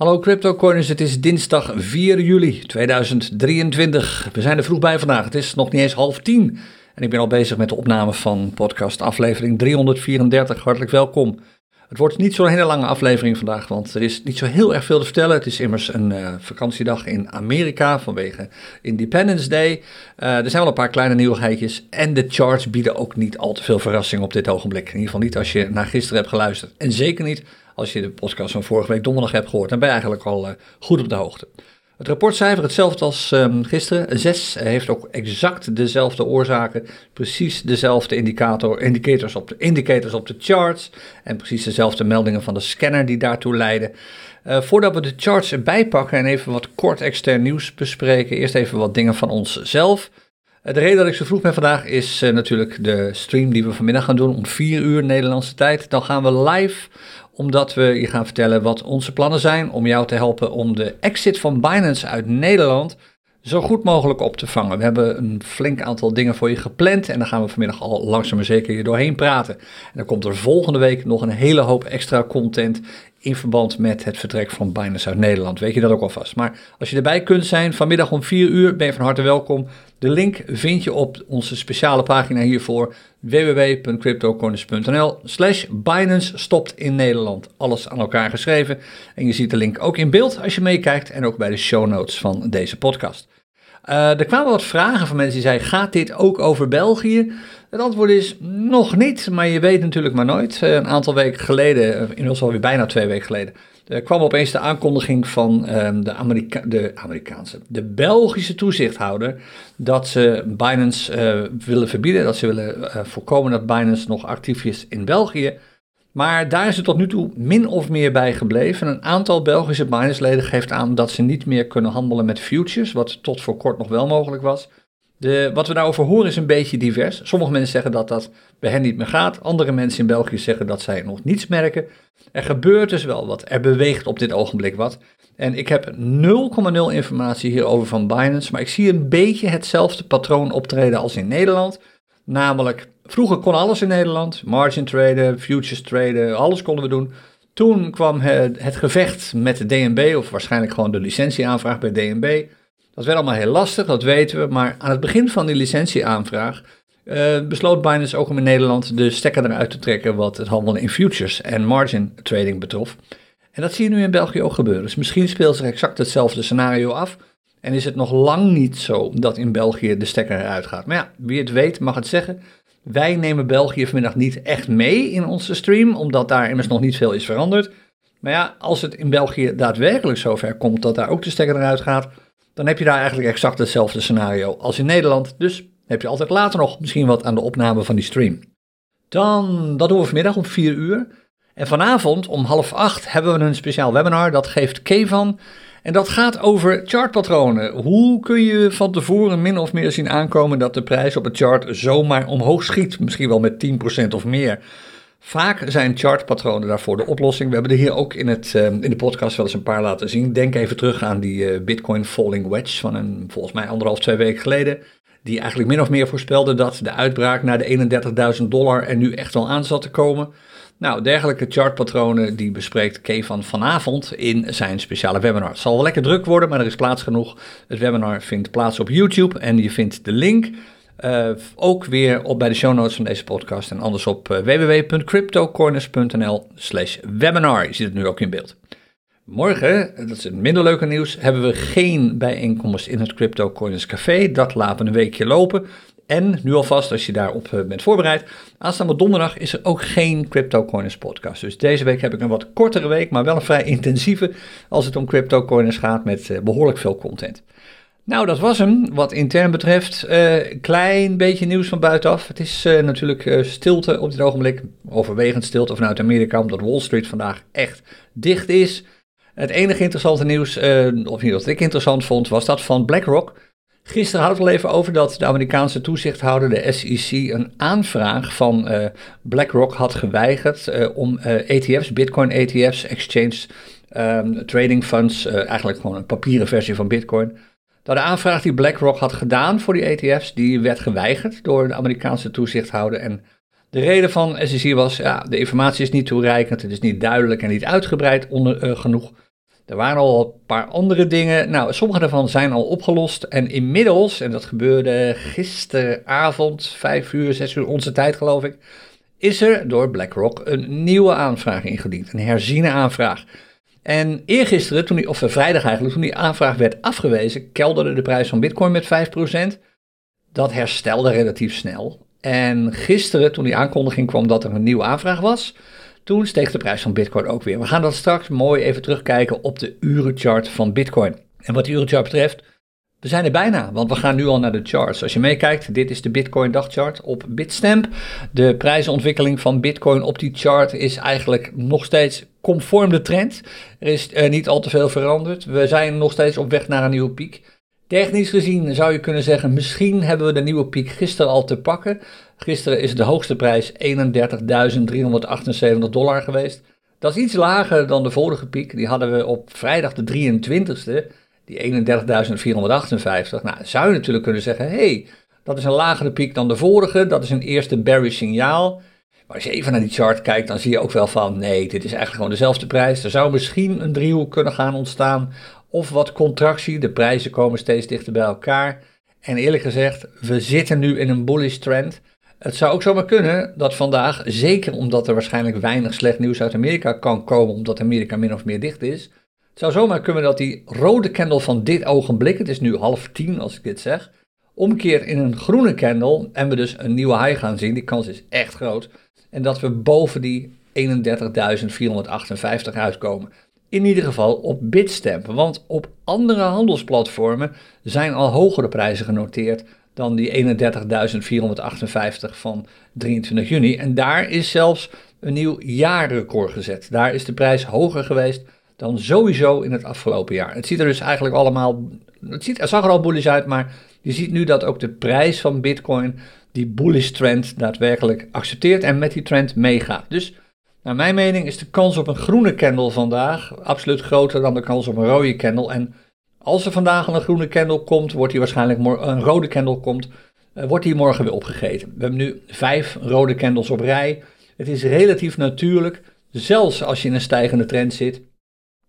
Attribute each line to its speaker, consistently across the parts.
Speaker 1: Hallo CryptoCoiners, het is dinsdag 4 juli 2023. We zijn er vroeg bij vandaag, het is nog niet eens half tien. En ik ben al bezig met de opname van podcast aflevering 334. Hartelijk welkom. Het wordt niet zo'n hele lange aflevering vandaag, want er is niet zo heel erg veel te vertellen. Het is immers een uh, vakantiedag in Amerika vanwege Independence Day. Uh, er zijn wel een paar kleine nieuwigheidjes en de charts bieden ook niet al te veel verrassing op dit ogenblik. In ieder geval niet als je naar gisteren hebt geluisterd. En zeker niet als je de podcast van vorige week donderdag hebt gehoord. Dan ben je eigenlijk al uh, goed op de hoogte. Het rapportcijfer hetzelfde als um, gisteren. 6 heeft ook exact dezelfde oorzaken, precies dezelfde indicator, indicators, op de, indicators op de charts en precies dezelfde meldingen van de scanner die daartoe leiden. Uh, voordat we de charts erbij pakken en even wat kort extern nieuws bespreken, eerst even wat dingen van onszelf. Uh, de reden dat ik zo vroeg ben vandaag is uh, natuurlijk de stream die we vanmiddag gaan doen om 4 uur Nederlandse tijd. Dan gaan we live omdat we je gaan vertellen wat onze plannen zijn om jou te helpen om de exit van Binance uit Nederland zo goed mogelijk op te vangen. We hebben een flink aantal dingen voor je gepland en daar gaan we vanmiddag al langzaam maar zeker je doorheen praten. En dan komt er volgende week nog een hele hoop extra content in verband met het vertrek van Binance uit Nederland. Weet je dat ook alvast. Maar als je erbij kunt zijn, vanmiddag om 4 uur ben je van harte welkom. De link vind je op onze speciale pagina hiervoor www.cryptocorners.nl slash Binance stopt in Nederland. Alles aan elkaar geschreven. En je ziet de link ook in beeld als je meekijkt en ook bij de show notes van deze podcast. Uh, er kwamen wat vragen van mensen die zeiden, gaat dit ook over België? Het antwoord is nog niet, maar je weet natuurlijk maar nooit. Uh, een aantal weken geleden, uh, inmiddels alweer bijna twee weken geleden, kwam opeens de aankondiging van ehm, de, Amerika de Amerikaanse, de Belgische toezichthouder, dat ze Binance willen verbieden, dat ze willen voorkomen dat Binance nog actief is in België. Maar daar is het tot nu toe min of meer bij gebleven. Een aantal Belgische Binance-leden geeft aan dat ze niet meer kunnen handelen met futures, wat tot voor kort nog wel mogelijk was. De, wat we daarover horen is een beetje divers. Sommige mensen zeggen dat dat bij hen niet meer gaat. Andere mensen in België zeggen dat zij nog niets merken. Er gebeurt dus wel wat. Er beweegt op dit ogenblik wat. En ik heb 0,0 informatie hierover van Binance. Maar ik zie een beetje hetzelfde patroon optreden als in Nederland. Namelijk, vroeger kon alles in Nederland. Margin traden, futures traden, alles konden we doen. Toen kwam het, het gevecht met de DNB, of waarschijnlijk gewoon de licentieaanvraag bij DNB. Dat werd allemaal heel lastig, dat weten we. Maar aan het begin van die licentieaanvraag uh, besloot Binance ook om in Nederland de stekker eruit te trekken wat het handelen in futures en margin trading betrof. En dat zie je nu in België ook gebeuren. Dus misschien speelt zich exact hetzelfde scenario af. En is het nog lang niet zo dat in België de stekker eruit gaat. Maar ja, wie het weet mag het zeggen. Wij nemen België vanmiddag niet echt mee in onze stream, omdat daar immers nog niet veel is veranderd. Maar ja, als het in België daadwerkelijk zover komt dat daar ook de stekker eruit gaat, dan heb je daar eigenlijk exact hetzelfde scenario als in Nederland. Dus heb je altijd later nog misschien wat aan de opname van die stream. Dan, dat doen we vanmiddag om 4 uur. En vanavond om half acht hebben we een speciaal webinar. Dat geeft Kevan. En dat gaat over chartpatronen. Hoe kun je van tevoren min of meer zien aankomen dat de prijs op het chart zomaar omhoog schiet? Misschien wel met 10% of meer. Vaak zijn chartpatronen daarvoor de oplossing. We hebben er hier ook in, het, uh, in de podcast wel eens een paar laten zien. Denk even terug aan die uh, Bitcoin Falling Wedge van een, volgens mij anderhalf, twee weken geleden. Die eigenlijk min of meer voorspelde dat de uitbraak naar de 31.000 dollar er nu echt wel aan zat te komen. Nou, dergelijke chartpatronen die bespreekt Kevan vanavond in zijn speciale webinar. Het zal wel lekker druk worden, maar er is plaats genoeg. Het webinar vindt plaats op YouTube en je vindt de link uh, ook weer op bij de show notes van deze podcast en anders op uh, www.cryptocorners.nl slash webinar. Je ziet het nu ook in beeld. Morgen, dat is het minder leuke nieuws, hebben we geen bijeenkomst in het Crypto Corners Café. Dat laten we een weekje lopen. En nu alvast, als je daarop uh, bent voorbereid, aanstaande donderdag is er ook geen Crypto Corners podcast. Dus deze week heb ik een wat kortere week, maar wel een vrij intensieve als het om Crypto Corners gaat met behoorlijk veel content. Nou, dat was hem. Wat intern betreft, uh, klein beetje nieuws van buitenaf. Het is natuurlijk stilte op dit ogenblik. Overwegend stilte vanuit Amerika, omdat Wall Street vandaag echt dicht is. Het enige interessante nieuws, of niet wat ik interessant vond, was dat van BlackRock. Gisteren hadden we al even over dat de Amerikaanse toezichthouder, de SEC, een aanvraag van BlackRock had geweigerd om ETF's, Bitcoin ETF's, Exchange um, Trading Funds, eigenlijk gewoon een papieren versie van Bitcoin dat de aanvraag die BlackRock had gedaan voor die ETF's, die werd geweigerd door de Amerikaanse toezichthouder. En de reden van SEC was, ja, de informatie is niet toereikend, het is niet duidelijk en niet uitgebreid uh, genoeg. Er waren al een paar andere dingen. Nou, sommige daarvan zijn al opgelost. En inmiddels, en dat gebeurde gisteravond, 5 uur, 6 uur onze tijd geloof ik, is er door BlackRock een nieuwe aanvraag ingediend. Een herziene aanvraag. En eergisteren, toen die, of vrijdag eigenlijk, toen die aanvraag werd afgewezen, kelderde de prijs van Bitcoin met 5%. Dat herstelde relatief snel. En gisteren, toen die aankondiging kwam dat er een nieuwe aanvraag was, toen steeg de prijs van Bitcoin ook weer. We gaan dat straks mooi even terugkijken op de urenchart van Bitcoin. En wat die urenchart betreft, we zijn er bijna, want we gaan nu al naar de charts. Als je meekijkt, dit is de Bitcoin dagchart op Bitstamp. De prijsontwikkeling van Bitcoin op die chart is eigenlijk nog steeds conform de trend. Er is uh, niet al te veel veranderd. We zijn nog steeds op weg naar een nieuwe piek. Technisch gezien zou je kunnen zeggen, misschien hebben we de nieuwe piek gisteren al te pakken. Gisteren is de hoogste prijs 31.378 dollar geweest. Dat is iets lager dan de vorige piek. Die hadden we op vrijdag de 23ste, die 31.458. Nou, zou je natuurlijk kunnen zeggen, hé, hey, dat is een lagere piek dan de vorige. Dat is een eerste bearish signaal. Maar als je even naar die chart kijkt, dan zie je ook wel van, nee, dit is eigenlijk gewoon dezelfde prijs. Er zou misschien een driehoek kunnen gaan ontstaan of wat contractie. De prijzen komen steeds dichter bij elkaar. En eerlijk gezegd, we zitten nu in een bullish trend. Het zou ook zomaar kunnen dat vandaag, zeker omdat er waarschijnlijk weinig slecht nieuws uit Amerika kan komen, omdat Amerika min of meer dicht is. Het zou zomaar kunnen dat die rode candle van dit ogenblik, het is nu half tien als ik dit zeg, omkeert in een groene candle en we dus een nieuwe high gaan zien. Die kans is echt groot. En dat we boven die 31.458 uitkomen. In ieder geval op Bitstamp, want op andere handelsplatformen zijn al hogere prijzen genoteerd dan die 31.458 van 23 juni. En daar is zelfs een nieuw jaarrecord gezet. Daar is de prijs hoger geweest dan sowieso in het afgelopen jaar. Het ziet er dus eigenlijk allemaal, het, ziet, zag er al bullish uit, maar je ziet nu dat ook de prijs van Bitcoin die bullish trend daadwerkelijk accepteert en met die trend meegaat. Dus naar mijn mening is de kans op een groene candle vandaag absoluut groter dan de kans op een rode candle. En als er vandaag een groene candle komt, wordt die waarschijnlijk een rode candle komt, uh, wordt die morgen weer opgegeten. We hebben nu vijf rode candles op rij. Het is relatief natuurlijk, zelfs als je in een stijgende trend zit,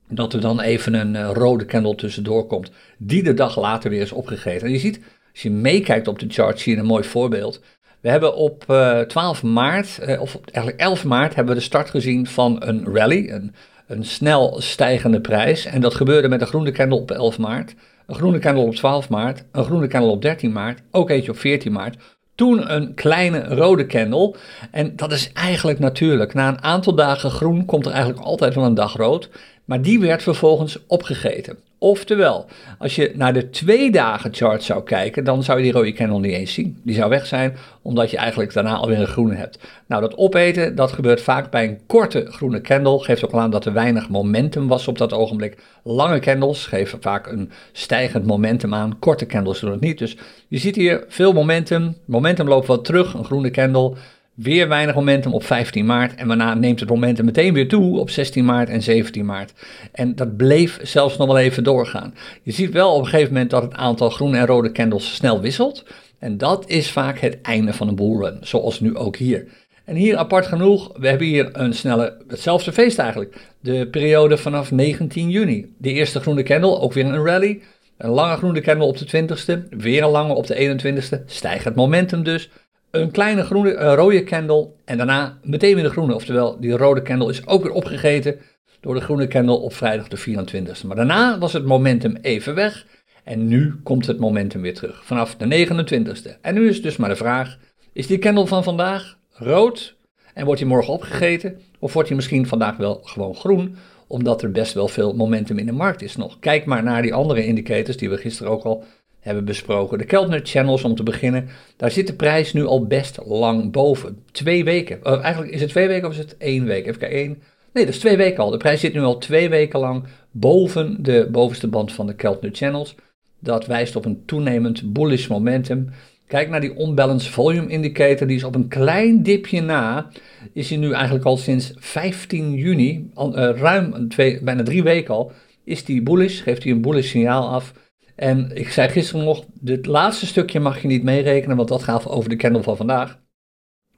Speaker 1: dat er dan even een uh, rode candle tussendoor komt, die de dag later weer is opgegeten. En je ziet, als je meekijkt op de chart, zie je een mooi voorbeeld. We hebben op uh, eh, 12 maart, of eigenlijk 11 maart, hebben we de start gezien van een rally, een, een snel stijgende prijs. En dat gebeurde met een groene candle op 11 maart, een groene candle op 12 maart, een groene candle op 13 maart, ook eentje op 14 maart. Toen een kleine rode candle. En dat is eigenlijk natuurlijk. Na een aantal dagen groen komt er eigenlijk altijd wel een dag rood. Maar die werd vervolgens opgegeten. Oftewel, als je naar de twee dagen chart zou kijken, dan zou je die rode candle niet eens zien. Die zou weg zijn, omdat je eigenlijk daarna alweer een groene hebt. Nou, dat opeten, dat gebeurt vaak bij een korte groene candle. Geeft ook aan dat er weinig momentum was op dat ogenblik. Lange candles geven vaak een stijgend momentum aan. Korte candles doen het niet. Dus je ziet hier veel momentum. Momentum loopt wat terug, een groene candle. Weer weinig momentum op 15 maart en daarna neemt het momentum meteen weer toe op 16 maart en 17 maart. En dat bleef zelfs nog wel even doorgaan. Je ziet wel op een gegeven moment dat het aantal groene en rode candles snel wisselt. En dat is vaak het einde van een bullrun, zoals nu ook hier. En hier apart genoeg, we hebben hier een snelle, hetzelfde feest eigenlijk. De periode vanaf 19 juni. De eerste groene candle, ook weer een rally. Een lange groene candle op de 20ste, weer een lange op de 21ste. Stijgt het momentum dus een kleine groene, rode candle en daarna meteen weer de groene. Oftewel, die rode candle is ook weer opgegeten door de groene candle op vrijdag de 24e. Maar daarna was het momentum even weg en nu komt het momentum weer terug vanaf de 29e. En nu is dus maar de vraag, is die candle van vandaag rood en wordt hij morgen opgegeten? Of wordt hij misschien vandaag wel gewoon groen, omdat er best wel veel momentum in de markt is nog? Kijk maar naar die andere indicators die we gisteren ook al hebben besproken. De Keltner Channels om te beginnen, daar zit de prijs nu al best lang boven. Twee weken. Eigenlijk is het twee weken of is het één week? Even kijken, één. Nee, dat is twee weken al. De prijs zit nu al twee weken lang boven de bovenste band van de Keltner Channels. Dat wijst op een toenemend bullish momentum. Kijk naar die unbalanced volume indicator, die is op een klein dipje na. Is hij nu eigenlijk al sinds 15 juni, uh, ruim twee, bijna drie weken al, is die bullish, geeft hij een bullish signaal af. En ik zei gisteren nog, dit laatste stukje mag je niet meerekenen, want dat gaat over de candle van vandaag.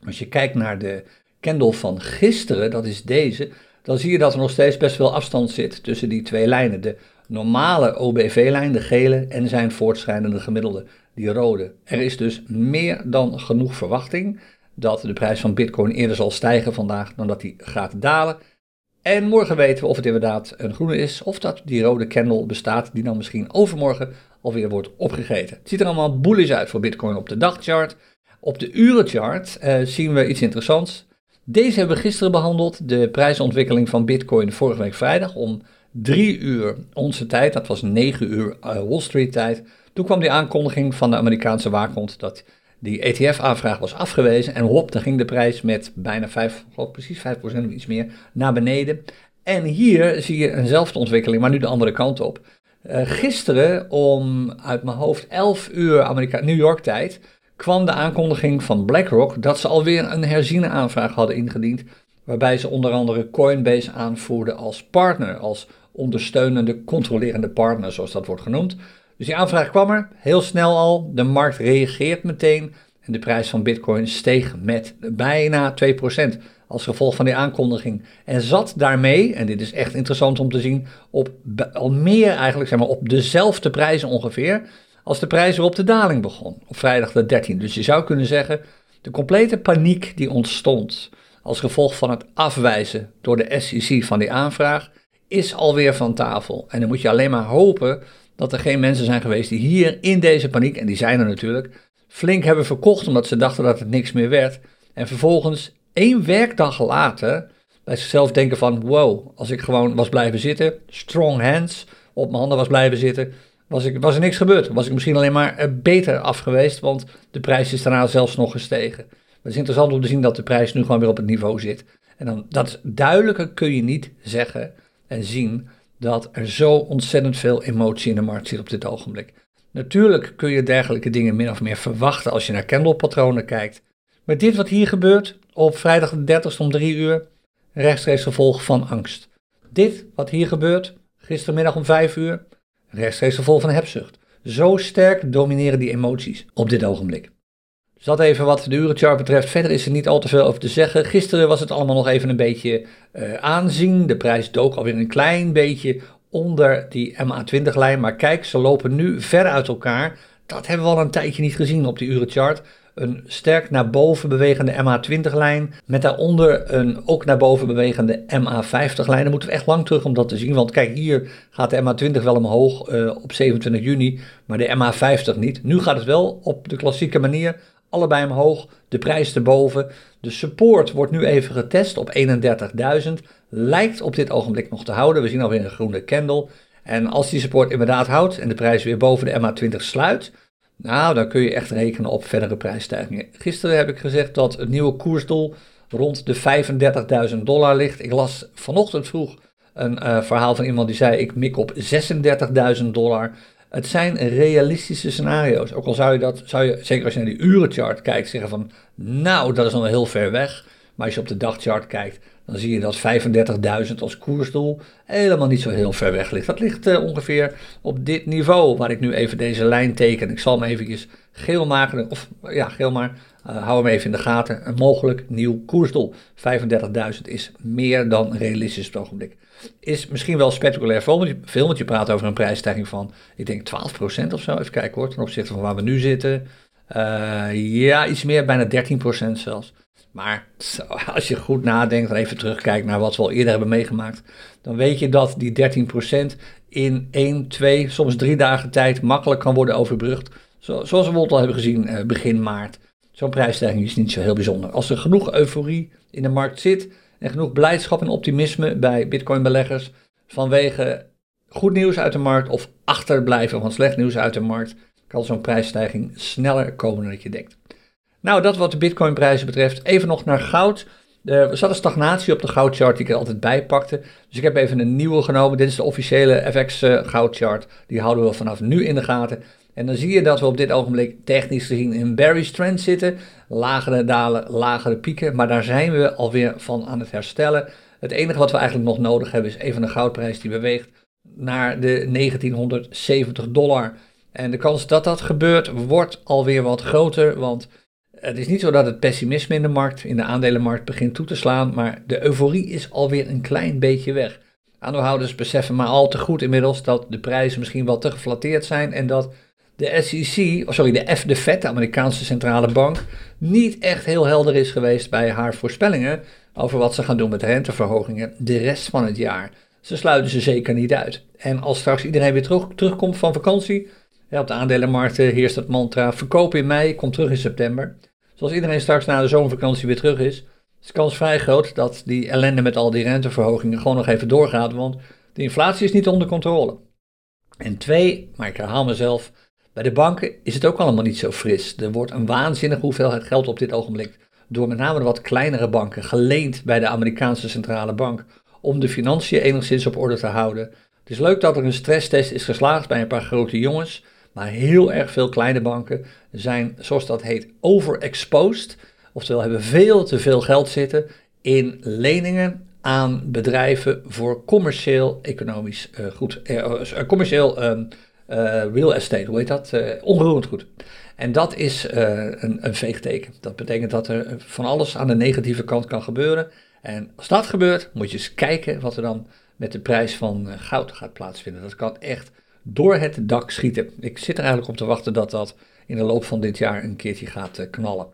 Speaker 1: Als je kijkt naar de candle van gisteren, dat is deze, dan zie je dat er nog steeds best veel afstand zit tussen die twee lijnen. De normale OBV-lijn, de gele, en zijn voortschrijdende gemiddelde, die rode. Er is dus meer dan genoeg verwachting dat de prijs van Bitcoin eerder zal stijgen vandaag dan dat die gaat dalen. En morgen weten we of het inderdaad een groene is of dat die rode candle bestaat die dan misschien overmorgen alweer wordt opgegeten. Het ziet er allemaal bullish uit voor Bitcoin op de dagchart. Op de urenchart uh, zien we iets interessants. Deze hebben we gisteren behandeld, de prijsontwikkeling van Bitcoin vorige week vrijdag om 3 uur onze tijd, dat was 9 uur uh, Wall Street tijd. Toen kwam die aankondiging van de Amerikaanse waakhond dat die ETF-aanvraag was afgewezen en hop, dan ging de prijs met bijna 5, geloof precies 5% of iets meer, naar beneden. En hier zie je eenzelfde ontwikkeling, maar nu de andere kant op. Uh, gisteren om uit mijn hoofd 11 uur Amerika New York tijd kwam de aankondiging van BlackRock dat ze alweer een herziene aanvraag hadden ingediend, waarbij ze onder andere Coinbase aanvoerden als partner, als ondersteunende, controlerende partner, zoals dat wordt genoemd. Dus die aanvraag kwam er heel snel al. De markt reageert meteen. En de prijs van Bitcoin steeg met bijna 2% als gevolg van die aankondiging. En zat daarmee, en dit is echt interessant om te zien, op al meer eigenlijk, zeg maar, op dezelfde prijzen ongeveer. als de prijs op de daling begon. Op vrijdag de 13. Dus je zou kunnen zeggen, de complete paniek die ontstond. als gevolg van het afwijzen door de SEC van die aanvraag. Is alweer van tafel. En dan moet je alleen maar hopen dat er geen mensen zijn geweest die hier in deze paniek, en die zijn er natuurlijk, flink hebben verkocht omdat ze dachten dat het niks meer werd. En vervolgens één werkdag later bij zichzelf denken van wow, als ik gewoon was blijven zitten, strong hands, op mijn handen was blijven zitten, was, ik, was er niks gebeurd. Was ik misschien alleen maar eh, beter af geweest, want de prijs is daarna zelfs nog gestegen. Het is interessant om te zien dat de prijs nu gewoon weer op het niveau zit. En dan, dat is duidelijker kun je niet zeggen en zien dat er zo ontzettend veel emotie in de markt zit op dit ogenblik. Natuurlijk kun je dergelijke dingen min of meer verwachten als je naar candlepatronen kijkt. Maar dit wat hier gebeurt op vrijdag de 30ste om 3 uur, rechtstreeks gevolg van angst. Dit wat hier gebeurt, gistermiddag om 5 uur, rechtstreeks gevolg van hebzucht. Zo sterk domineren die emoties op dit ogenblik. Dat even wat de urenchart betreft. Verder is er niet al te veel over te zeggen. Gisteren was het allemaal nog even een beetje uh, aanzien. De prijs dook alweer een klein beetje onder die MA20-lijn. Maar kijk, ze lopen nu ver uit elkaar. Dat hebben we al een tijdje niet gezien op die urenchart. Een sterk naar boven bewegende MA20-lijn. Met daaronder een ook naar boven bewegende MA50-lijn. Dan moeten we echt lang terug om dat te zien. Want kijk, hier gaat de MA20 wel omhoog uh, op 27 juni. Maar de MA50 niet. Nu gaat het wel op de klassieke manier allebei omhoog, de prijs erboven. De support wordt nu even getest op 31.000, lijkt op dit ogenblik nog te houden. We zien alweer een groene candle. En als die support inderdaad houdt en de prijs weer boven de MA20 sluit, nou, dan kun je echt rekenen op verdere prijsstijgingen. Gisteren heb ik gezegd dat het nieuwe koersdoel rond de 35.000 dollar ligt. Ik las vanochtend vroeg een uh, verhaal van iemand die zei: Ik mik op 36.000 dollar. Het zijn realistische scenario's. Ook al zou je dat, zou je, zeker als je naar die urenchart kijkt, zeggen van, nou, dat is nog heel ver weg. Maar als je op de dagchart kijkt, dan zie je dat 35.000 als koersdoel helemaal niet zo heel ver weg ligt. Dat ligt uh, ongeveer op dit niveau, waar ik nu even deze lijn teken. Ik zal hem eventjes geel maken, of ja, geel maar, uh, hou hem even in de gaten. Een mogelijk nieuw koersdoel. 35.000 is meer dan realistisch op het ogenblik is misschien wel spectaculair veel, want je praat over een prijsstijging van, ik denk 12% of zo. Even kijken hoor, ten opzichte van waar we nu zitten. Uh, ja, iets meer, bijna 13% zelfs. Maar als je goed nadenkt en even terugkijkt naar wat we al eerder hebben meegemaakt, dan weet je dat die 13% in 1, 2, soms 3 dagen tijd makkelijk kan worden overbrugd. zoals we bijvoorbeeld al hebben gezien uh, begin maart. Zo'n prijsstijging is niet zo heel bijzonder. Als er genoeg euforie in de markt zit, en genoeg blijdschap en optimisme bij Bitcoin-beleggers vanwege goed nieuws uit de markt of achterblijven van slecht nieuws uit de markt, kan zo'n prijsstijging sneller komen dan je denkt. Nou, dat wat de Bitcoin-prijzen betreft. Even nog naar goud. Er zat een stagnatie op de goudchart die ik er altijd bij pakte. Dus ik heb even een nieuwe genomen. Dit is de officiële FX eh, goudchart. Die houden we vanaf nu in de gaten. En dan zie je dat we op dit ogenblik technisch gezien in bearish trend zitten. Lagere dalen, lagere pieken, maar daar zijn we alweer van aan het herstellen. Het enige wat we eigenlijk nog nodig hebben is even een goudprijs die beweegt naar de 1970 dollar. En de kans dat dat gebeurt wordt alweer wat groter, want het is niet zo dat het pessimisme in de markt, in de aandelenmarkt, begint toe te slaan, maar de euforie is alweer een klein beetje weg. Aandeelhouders beseffen maar al te goed inmiddels dat de prijzen misschien wel te geflatteerd zijn en dat de SEC, sorry, de, F, de Fed, de Amerikaanse centrale bank, niet echt heel helder is geweest bij haar voorspellingen over wat ze gaan doen met renteverhogingen de rest van het jaar. Ze sluiten ze zeker niet uit. En als straks iedereen weer terug, terugkomt van vakantie, ja, op de aandelenmarkten heerst het mantra verkopen in mei, kom terug in september. Zoals iedereen straks na de zomervakantie weer terug is, is de kans vrij groot dat die ellende met al die renteverhogingen gewoon nog even doorgaat, want de inflatie is niet onder controle. En twee, maar ik herhaal mezelf, bij de banken is het ook allemaal niet zo fris. Er wordt een waanzinnige hoeveelheid geld op dit ogenblik door met name de wat kleinere banken geleend bij de Amerikaanse centrale bank om de financiën enigszins op orde te houden. Het is leuk dat er een stresstest is geslaagd bij een paar grote jongens, maar heel erg veel kleine banken zijn, zoals dat heet, overexposed. Oftewel hebben veel te veel geld zitten in leningen aan bedrijven voor commercieel economisch uh, goed, uh, commercieel ehm, real estate, hoe heet dat? onroerend goed. En dat is een, een veegteken. Dat betekent dat er van alles aan de negatieve kant kan gebeuren. En als dat gebeurt, moet je eens kijken wat er dan met de prijs van goud gaat plaatsvinden. Dat kan echt door het dak schieten. Ik zit er eigenlijk op te wachten dat dat in de loop van dit jaar een keertje gaat eh, knallen.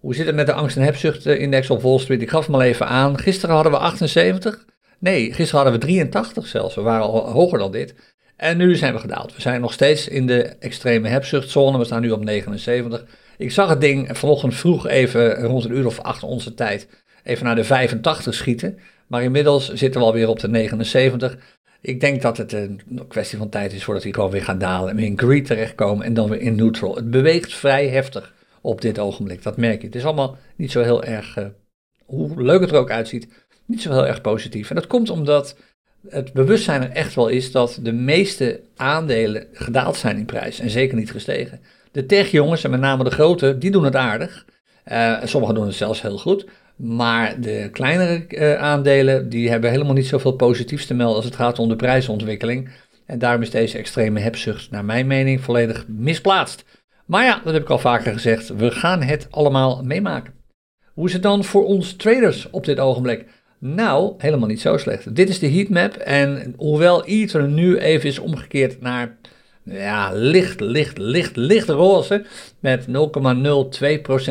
Speaker 1: Hoe zit het met de angst- en hebzucht-index op Wall Street? Ik gaf hem al even aan. Gisteren hadden we 78. Nee, gisteren hadden we 83 zelfs. We waren al hoger dan dit. En nu zijn we gedaald. We zijn nog steeds in de extreme hebzuchtzone. We staan nu op 79. Ik zag het ding vanochtend vroeg even rond een uur of acht onze tijd even naar de 85 schieten. Maar inmiddels zitten we alweer op de 79. Ik denk dat het een kwestie van tijd is voordat hij gewoon weer gaat dalen en weer in greed terechtkomen en dan weer in neutral. Het beweegt vrij heftig op dit ogenblik, dat merk je. Het is allemaal niet zo heel erg, uh, hoe leuk het er ook uitziet, niet zo heel erg positief. En dat komt omdat het bewustzijn er echt wel is dat de meeste aandelen gedaald zijn in prijs en zeker niet gestegen. De tech-jongens, en met name de grote, die doen het aardig. Uh, sommigen doen het zelfs heel goed. Maar de kleinere uh, aandelen, die hebben helemaal niet zoveel positiefs te melden als het gaat om de prijsontwikkeling. En daarom is deze extreme hebzucht, naar mijn mening, volledig misplaatst. Maar ja, dat heb ik al vaker gezegd, we gaan het allemaal meemaken. Hoe is het dan voor ons traders op dit ogenblik? Nou, helemaal niet zo slecht. Dit is de heatmap en hoewel Ether nu even is omgekeerd naar ja, licht, licht, licht, licht roze. Met 0,02%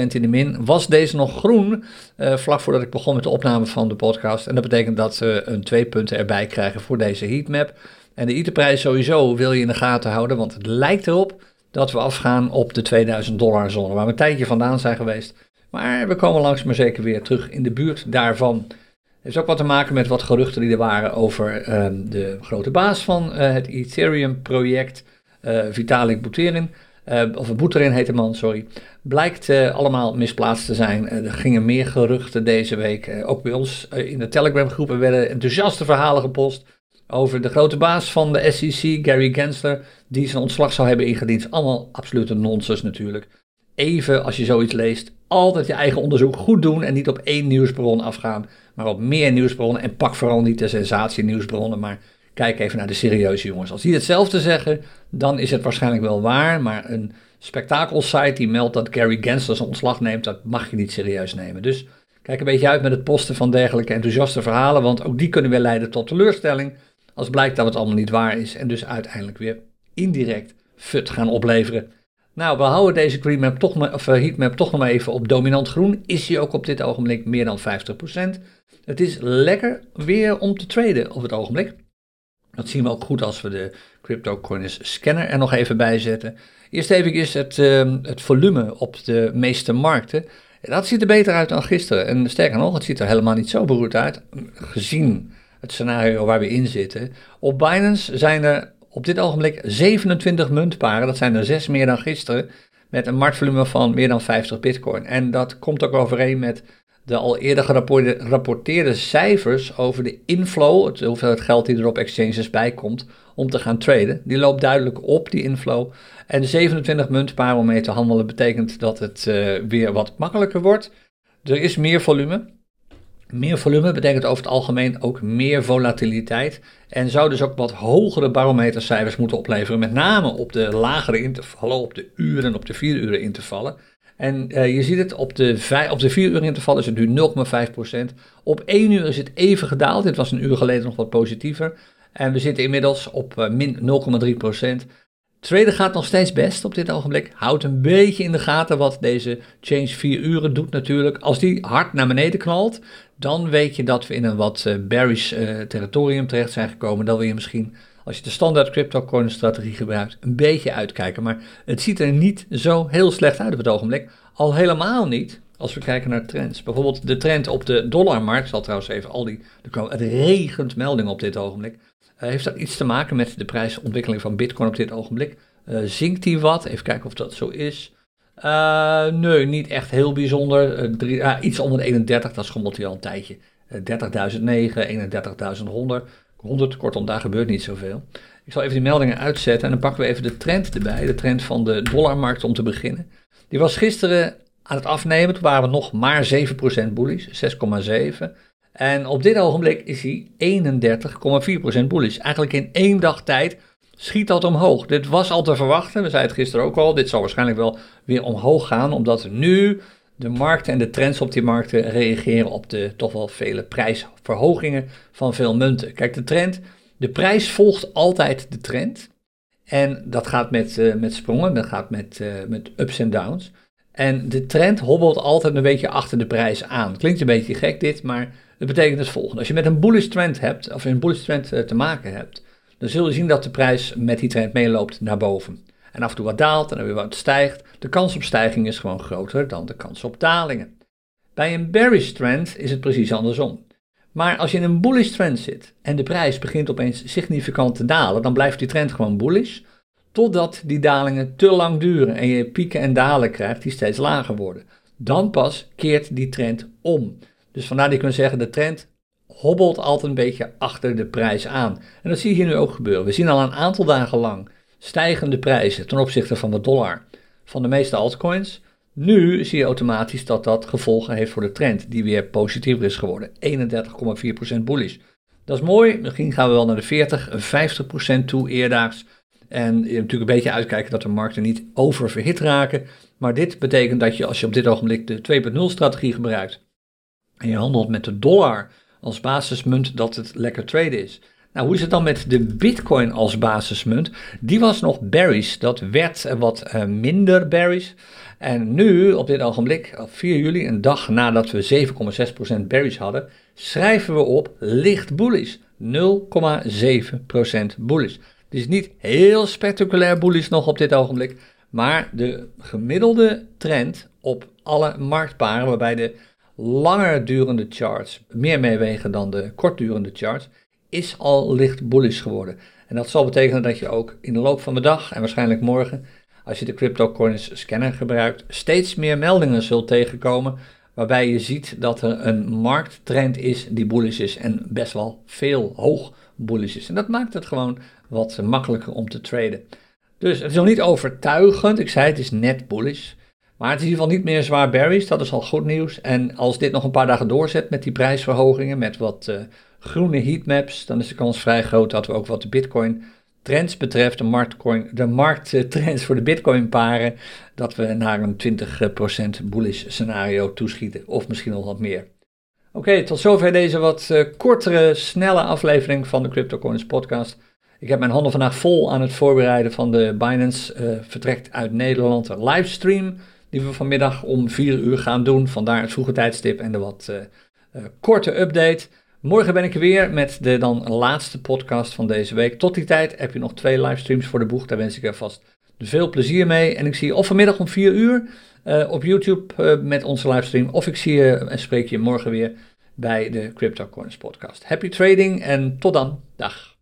Speaker 1: in de min. Was deze nog groen uh, vlak voordat ik begon met de opname van de podcast. En dat betekent dat we een twee punten erbij krijgen voor deze heatmap. En de ITER-prijs sowieso wil je in de gaten houden. Want het lijkt erop dat we afgaan op de 2000 dollar zone. Waar we een tijdje vandaan zijn geweest. Maar we komen langzaam maar zeker weer terug in de buurt daarvan. Heeft ook wat te maken met wat geruchten die er waren over uh, de grote baas van uh, het Ethereum-project. Eh, Vitalik Buterin, uh, of Buterin heet de man, sorry, blijkt allemaal misplaatst te zijn. er gingen meer geruchten deze week. ook bij ons in de Telegram groepen werden enthousiaste verhalen gepost over de grote baas van de SEC, Gary Gensler, die zijn ontslag zou hebben ingediend. Allemaal absolute nonsens natuurlijk. Even als je zoiets leest, altijd je eigen onderzoek goed doen en niet op één nieuwsbron afgaan, maar op meer nieuwsbronnen. En pak vooral niet de sensatie nieuwsbronnen, maar Kijk even naar de serieuze jongens. Als die hetzelfde zeggen, dan is het waarschijnlijk wel waar. Maar een spektakelsite die meldt dat Gary Gensler zijn ontslag neemt, dat mag je niet serieus nemen. Dus kijk een beetje uit met het posten van dergelijke enthousiaste verhalen, want ook die kunnen weer leiden tot teleurstelling. Als blijkt dat het allemaal niet waar is en dus uiteindelijk weer indirect fut gaan opleveren. Nou, we houden deze green map toch of eh, heatmap toch nog maar even op dominant groen. Is hij ook op dit ogenblik meer dan 50%. Het is lekker weer om te traden op het ogenblik. Dat zien we ook goed als we de CryptoCoins scanner er nog even bij zetten. Eerst even is het, uh, het volume op de meeste markten. Dat ziet er beter uit dan gisteren. En sterker nog, het ziet er helemaal niet zo beroerd uit, gezien het scenario waar we in zitten. Op Binance zijn er op dit ogenblik 27 muntparen, dat zijn er 6 meer dan gisteren, met een marktvolume van meer dan 50 bitcoin. En dat komt ook overeen met de al eerder gerapporteerde cijfers over de inflow, het hoeveelheid geld die er op exchanges bij komt om te gaan traden, die loopt duidelijk op, die inflow. En 27 muntparen om mee te handelen betekent dat het uh, weer wat makkelijker wordt. Er is meer volume. Meer volume betekent over het algemeen ook meer volatiliteit. En zou dus ook wat hogere barometercijfers moeten opleveren. Met name op de lagere intervallen, op de uren, op de vier uren intervallen. En uh, je ziet het op de, op de 4 uur interval is het nu 0,5%. Op 1 uur is het even gedaald. Dit was een uur geleden nog wat positiever. En we zitten inmiddels op uh, min 0,3%. Traden gaat nog steeds best op dit ogenblik. Houdt een beetje in de gaten wat deze change 4 uren doet natuurlijk. Als die hard naar beneden knalt, dan weet je dat we in een wat uh, bearish uh, territorium terecht zijn gekomen. Dan wil je misschien, als je de standaard cryptocurrency strategie gebruikt, een beetje uitkijken. Maar het ziet er niet zo heel slecht uit op het ogenblik. Al helemaal niet als we kijken naar trends. Bijvoorbeeld de trend op de dollarmarkt, zal trouwens even al die, het regent meldingen op dit ogenblik. Uh, heeft dat iets te maken met de prijsontwikkeling van bitcoin op dit ogenblik? Uh, zinkt die wat? Even kijken of dat zo is. Uh, nee, niet echt heel bijzonder. Uh, iets onder de 31, dat schommelt hij al een tijdje. 30.009, 31.100. 100, kortom, daar gebeurt niet zoveel. Ik zal even die meldingen uitzetten en dan pakken we even de trend erbij. De trend van de dollarmarkt om te beginnen. Die was gisteren aan het afnemen. Toen waren we nog maar 7% bullish, 6,7. En op dit ogenblik is hij 31,4% bullish. Eigenlijk in één dag tijd schiet dat omhoog. Dit was al te verwachten, we zeiden het gisteren ook al. Dit zal waarschijnlijk wel weer omhoog gaan, omdat nu de markten en de trends op die markten reageren op de toch wel vele prijsverhogingen van veel munten. Kijk, de trend, de prijs volgt altijd de trend. En dat gaat met, uh, met sprongen, dat gaat met, uh, met ups en downs. En de trend hobbelt altijd een beetje achter de prijs aan. Klinkt een beetje gek dit, maar het betekent het volgende. Als je met een bullish trend hebt, of een bullish trend uh, te maken hebt, dan zul je zien dat de prijs met die trend meeloopt naar boven. En af en toe wat daalt en dan weer wat stijgt. De kans op stijging is gewoon groter dan de kans op dalingen. Bij een bearish trend is het precies andersom. Maar als je in een bullish trend zit en de prijs begint opeens significant te dalen, dan blijft die trend gewoon bullish, totdat die dalingen te lang duren en je pieken en dalen krijgt die steeds lager worden. Dan pas keert die trend om. Dus vandaar dat kunt zeggen, de trend hobbelt altijd een beetje achter de prijs aan. En dat zie je hier nu ook gebeuren. We zien al een aantal dagen lang stijgende prijzen ten opzichte van de dollar van de meeste altcoins. Nu zie je automatisch dat dat gevolgen heeft voor de trend, die weer positiever is geworden. 31,4% bullish. Dat is mooi. Misschien gaan we wel naar de 40, 50% toe eerdaags. En je natuurlijk een beetje uitkijken dat de markten niet oververhit raken. Maar dit betekent dat je als je op dit ogenblik de 2.0 strategie gebruikt en je handelt met de dollar als basismunt, dat het lekker traden is. Nou, hoe is het dan met de Bitcoin als basismunt? Die was nog bearish. Dat werd wat uh, minder bearish. En nu, op dit ogenblik, op 4 juli, een dag nadat we 7,6% bearish hadden, schrijven we op licht bullish. 0,7% bullish. Dus niet heel spectaculair bullish nog op dit ogenblik. Maar de gemiddelde trend op alle marktparen, waarbij de langer durende charts meer meewegen dan de kortdurende charts, is al licht bullish geworden. En dat zal betekenen dat je ook in de loop van de dag en waarschijnlijk morgen, als je de CryptoCoins scanner gebruikt, steeds meer meldingen zult tegenkomen waarbij je ziet dat er een markttrend is die bullish is en best wel veel hoog bullish is. En dat maakt het gewoon wat makkelijker om te traden. Dus het is nog niet overtuigend. Ik zei het is net bullish. Maar het is in ieder geval niet meer zwaar berries, dat is al goed nieuws. En als dit nog een paar dagen doorzet met die prijsverhogingen, met wat uh, groene heatmaps, dan is de kans vrij groot dat we ook wat de bitcoin trends betreft, de, marktcoin, de markttrends voor de bitcoin paren, dat we naar een 20% bullish scenario toeschieten, of misschien nog wat meer. Oké, tot zover deze wat uh, kortere, snelle aflevering van de CryptoCoins podcast. Ik heb mijn handen vandaag vol aan het voorbereiden van de Binance uh, vertrekt uit Nederland livestream die we vanmiddag om 4 uur gaan doen. Vandaar het vroege tijdstip en de wat uh, uh, korte update. Morgen ben ik weer met de dan laatste podcast van deze week. Tot die tijd heb je nog twee livestreams voor de boeg. Daar wens ik er vast veel plezier mee. En ik zie je of vanmiddag om 4 uur uh, op YouTube met onze livestream. Of ik zie je en spreek je morgen weer bij de Crypto podcast. Happy trading en tot dan. Dag.